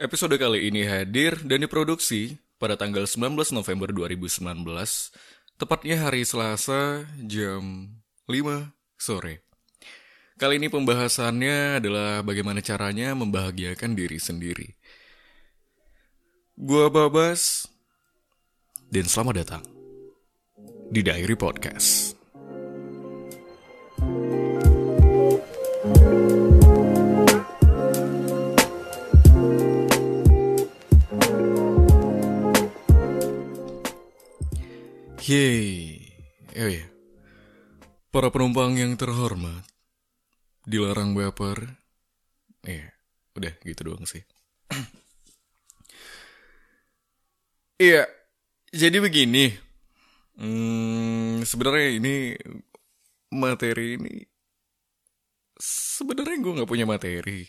Episode kali ini hadir dan diproduksi pada tanggal 19 November 2019, tepatnya hari Selasa jam 5 sore. Kali ini pembahasannya adalah bagaimana caranya membahagiakan diri sendiri. Gua Babas, dan selamat datang di Diary Podcast. Yeay, oh ya. Para penumpang yang terhormat, dilarang baper. Iya, udah gitu doang sih. Iya, jadi begini. Hmm, sebenarnya ini materi ini sebenarnya gue nggak punya materi.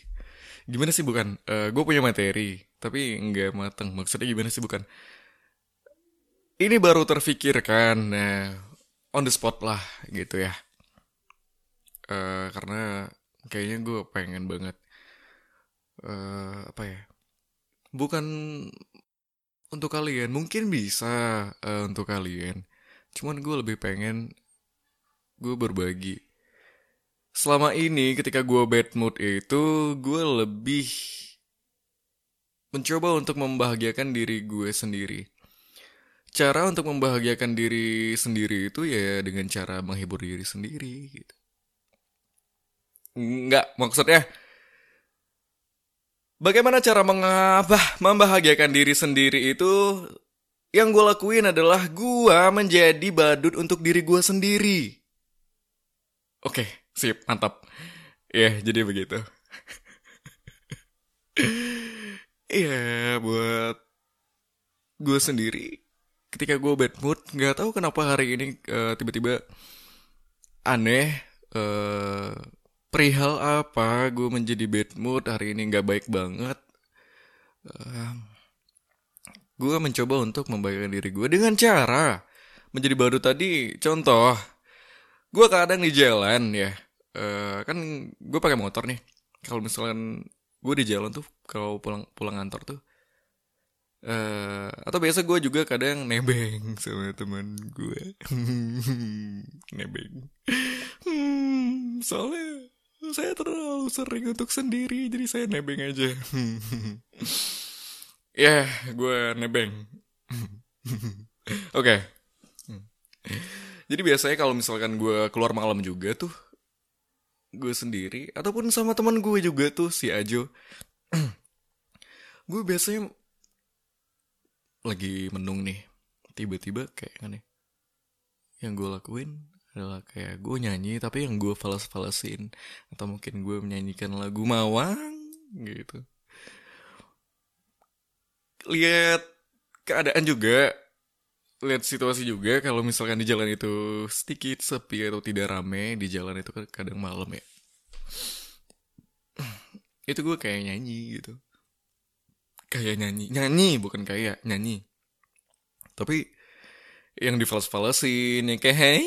Gimana sih bukan? Eh, gue punya materi, tapi nggak mateng. Maksudnya gimana sih bukan? Ini baru terfikirkan, nah, on the spot lah gitu ya. Eh, karena kayaknya gue pengen banget eh apa ya? Bukan untuk kalian, mungkin bisa eh, untuk kalian. Cuman gue lebih pengen gue berbagi. Selama ini ketika gue bad mood itu, gue lebih mencoba untuk membahagiakan diri gue sendiri. Cara untuk membahagiakan diri sendiri itu ya dengan cara menghibur diri sendiri gitu. Enggak, maksudnya bagaimana cara mengabah membahagiakan diri sendiri itu yang gue lakuin adalah gue menjadi badut untuk diri gue sendiri. Oke, sip, mantap. Ya, jadi begitu. Iya, buat gue sendiri ketika gue bad mood nggak tahu kenapa hari ini eh, tiba-tiba aneh eh perihal apa gue menjadi bad mood hari ini nggak baik banget. Eh, gue mencoba untuk membahagiakan diri gue dengan cara menjadi baru tadi. Contoh gue kadang di jalan ya Eh, kan gue pakai motor nih. Kalau misalkan gue di jalan tuh kalau pulang pulang kantor tuh atau biasa gue juga kadang nebeng sama teman gue nebeng. Hmm, soalnya saya terlalu sering untuk sendiri jadi saya nebeng aja. Ya gue nebeng. Oke. Jadi biasanya kalau misalkan gue keluar malam juga tuh gue sendiri ataupun sama teman gue juga tuh si Ajo. Gue biasanya lagi menung nih tiba-tiba kayak aneh yang gue lakuin adalah kayak gue nyanyi tapi yang gue falas-falasin atau mungkin gue menyanyikan lagu mawang gitu. Lihat keadaan juga lihat situasi juga kalau misalkan di jalan itu sedikit sepi atau tidak rame di jalan itu kadang malam ya. Itu gue kayak nyanyi gitu kayak nyanyi. Nyanyi bukan kayak nyanyi. Tapi yang di fals falasin yang kayak hey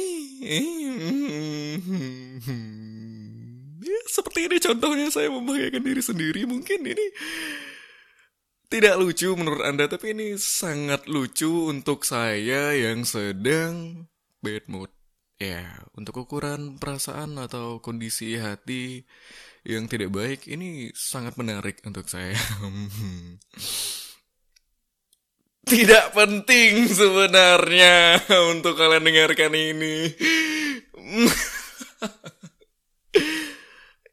ya, seperti ini contohnya saya membahagiakan diri sendiri mungkin ini tidak lucu menurut anda tapi ini sangat lucu untuk saya yang sedang bad mood. Ya untuk ukuran perasaan atau kondisi hati yang tidak baik ini sangat menarik untuk saya tidak penting sebenarnya untuk kalian dengarkan ini.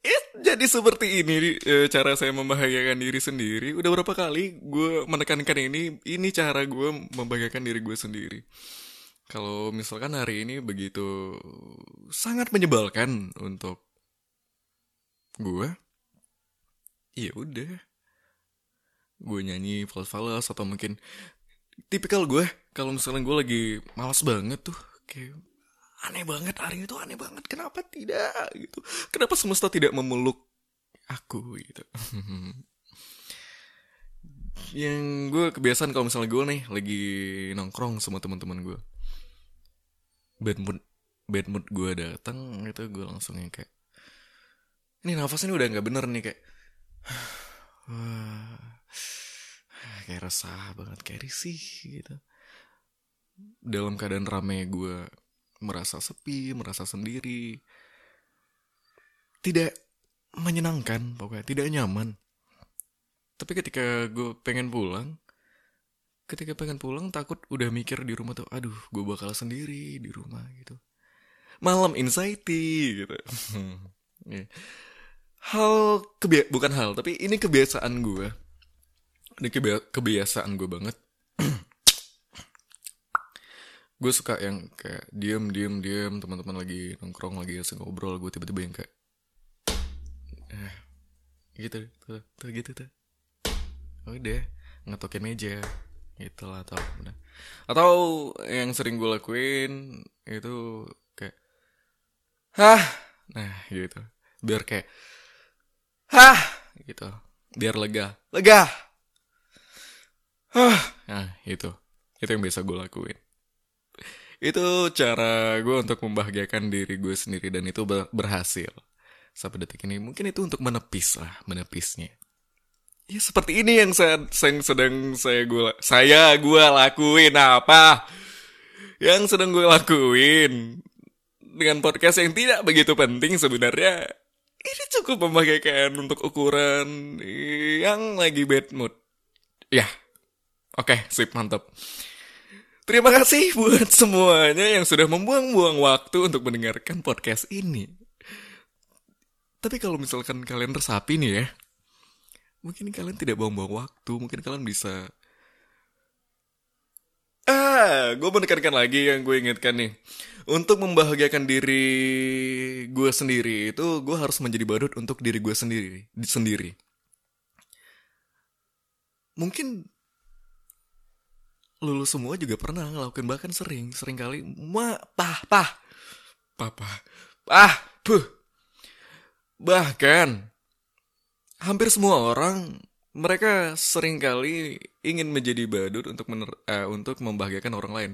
Eh, jadi seperti ini eh, cara saya membahagiakan diri sendiri. Udah berapa kali gue menekankan ini? Ini cara gue membahagiakan diri gue sendiri. Kalau misalkan hari ini begitu sangat menyebalkan untuk gue, ya udah. Gue nyanyi fals-fals atau mungkin tipikal gue kalau misalnya gue lagi malas banget tuh kayak aneh banget hari itu aneh banget kenapa tidak gitu. Kenapa semesta tidak memeluk aku gitu. Yang gue kebiasaan kalau misalnya gue nih lagi nongkrong sama teman-teman gue bad mood bad mood gue datang itu gue langsung yang kayak ini nafasnya udah nggak bener nih kayak kayak resah banget kayak risih gitu. Dalam keadaan rame gue merasa sepi merasa sendiri. Tidak menyenangkan pokoknya tidak nyaman. Tapi ketika gue pengen pulang ketika pengen pulang takut udah mikir di rumah tuh aduh gue bakal sendiri di rumah gitu. Malam anxiety gitu. Yeah. Hal kebi bukan hal tapi ini kebiasaan gue ini kebi kebiasaan gue banget. Gue suka yang kayak diem diem diem teman-teman lagi nongkrong lagi asing ngobrol gue tiba-tiba yang kayak eh, gitu tuh, tuh gitu tuh. Udah ngetokin meja gitu lah atau atau yang sering gue lakuin itu kayak hah? Nah gitu. Biar kayak hah? Gitu. Biar lega. Lega. Hah nah itu. Itu yang biasa gue lakuin. Itu cara gue untuk membahagiakan diri gue sendiri dan itu berhasil. Sampai detik ini mungkin itu untuk menepis lah menepisnya. Ya seperti ini yang saya, yang sedang saya gue saya gue lakuin. Apa? Yang sedang gue lakuin. Dengan podcast yang tidak begitu penting sebenarnya ini cukup membahagiakan untuk ukuran yang lagi bad mood. Ya. Oke sip mantap. Terima kasih buat semuanya yang sudah membuang-buang waktu untuk mendengarkan podcast ini. Tapi kalau misalkan kalian resapi nih ya, mungkin kalian tidak buang-buang waktu, mungkin kalian bisa... Gue menekankan lagi yang gue ingatkan nih. Untuk membahagiakan diri gue sendiri itu gue harus menjadi badut untuk diri gue sendiri. Sendiri. Mungkin lulus semua juga pernah ngelakuin bahkan sering sering kali ma pah pah papa ah puh Bahkan, hampir semua orang mereka sering kali ingin menjadi badut untuk mener, uh, untuk membahagiakan orang lain.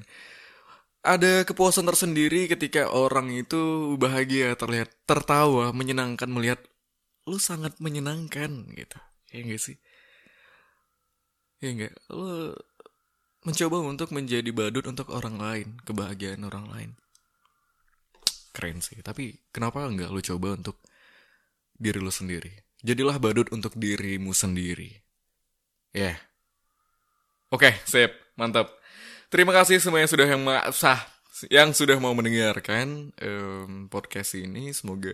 Ada kepuasan tersendiri ketika orang itu bahagia, terlihat tertawa, menyenangkan melihat lu sangat menyenangkan gitu. Ya enggak sih? Ya enggak? Lu mencoba untuk menjadi badut untuk orang lain, kebahagiaan orang lain. Keren sih, tapi kenapa enggak lu coba untuk diri lu sendiri. Jadilah badut untuk dirimu sendiri. Ya. Yeah. Oke, okay, sip. Mantap. Terima kasih semua yang sudah yang sah yang sudah mau mendengarkan um, podcast ini. Semoga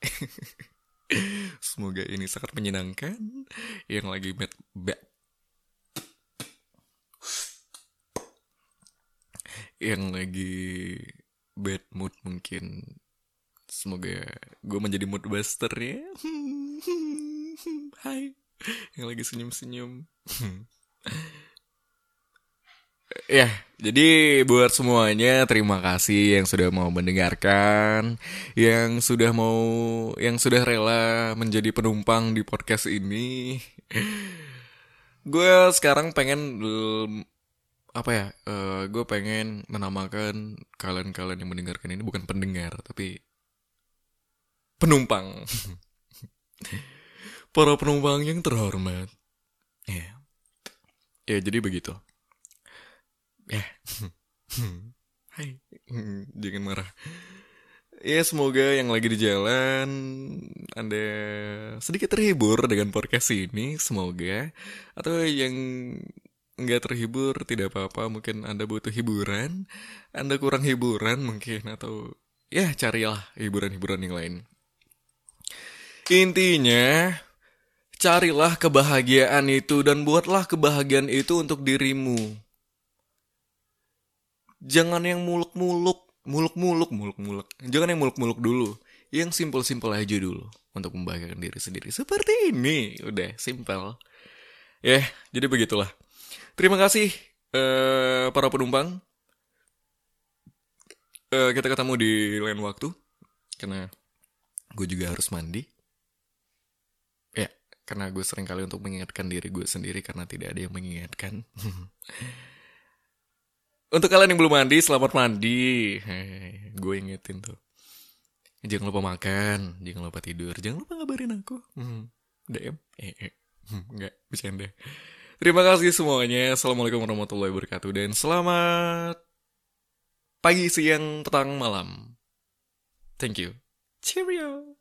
semoga ini sangat menyenangkan. Yang lagi bad, bad yang lagi bad mood mungkin Semoga gue menjadi mood buster ya. Hai. Yang lagi senyum-senyum. ya, jadi buat semuanya terima kasih yang sudah mau mendengarkan, yang sudah mau yang sudah rela menjadi penumpang di podcast ini. gue sekarang pengen apa ya? Uh, gue pengen menamakan kalian-kalian yang mendengarkan ini bukan pendengar, tapi penumpang. Para penumpang yang terhormat. Ya. Ya, jadi begitu. Ya. Hai. Jangan marah. Ya, semoga yang lagi di jalan Anda sedikit terhibur dengan podcast ini, semoga. Atau yang nggak terhibur tidak apa-apa, mungkin Anda butuh hiburan, Anda kurang hiburan mungkin atau ya carilah hiburan-hiburan yang lain. Intinya, carilah kebahagiaan itu dan buatlah kebahagiaan itu untuk dirimu. Jangan yang muluk-muluk, muluk-muluk, muluk-muluk. Jangan yang muluk-muluk dulu. Yang simpel-simpel aja dulu untuk membahagiakan diri sendiri. Seperti ini, udah simpel. Ya, yeah, jadi begitulah. Terima kasih uh, para penumpang. Uh, kita ketemu di lain waktu karena gue juga harus mandi karena gue sering kali untuk mengingatkan diri gue sendiri karena tidak ada yang mengingatkan. untuk kalian yang belum mandi, selamat mandi. Gue ingetin tuh. Jangan lupa makan, jangan lupa tidur, jangan lupa ngabarin aku. Hmm, DM, eh, eh. Hmm, enggak, bercanda. Terima kasih semuanya. Assalamualaikum warahmatullahi wabarakatuh. Dan selamat pagi, siang, petang, malam. Thank you. Cheerio.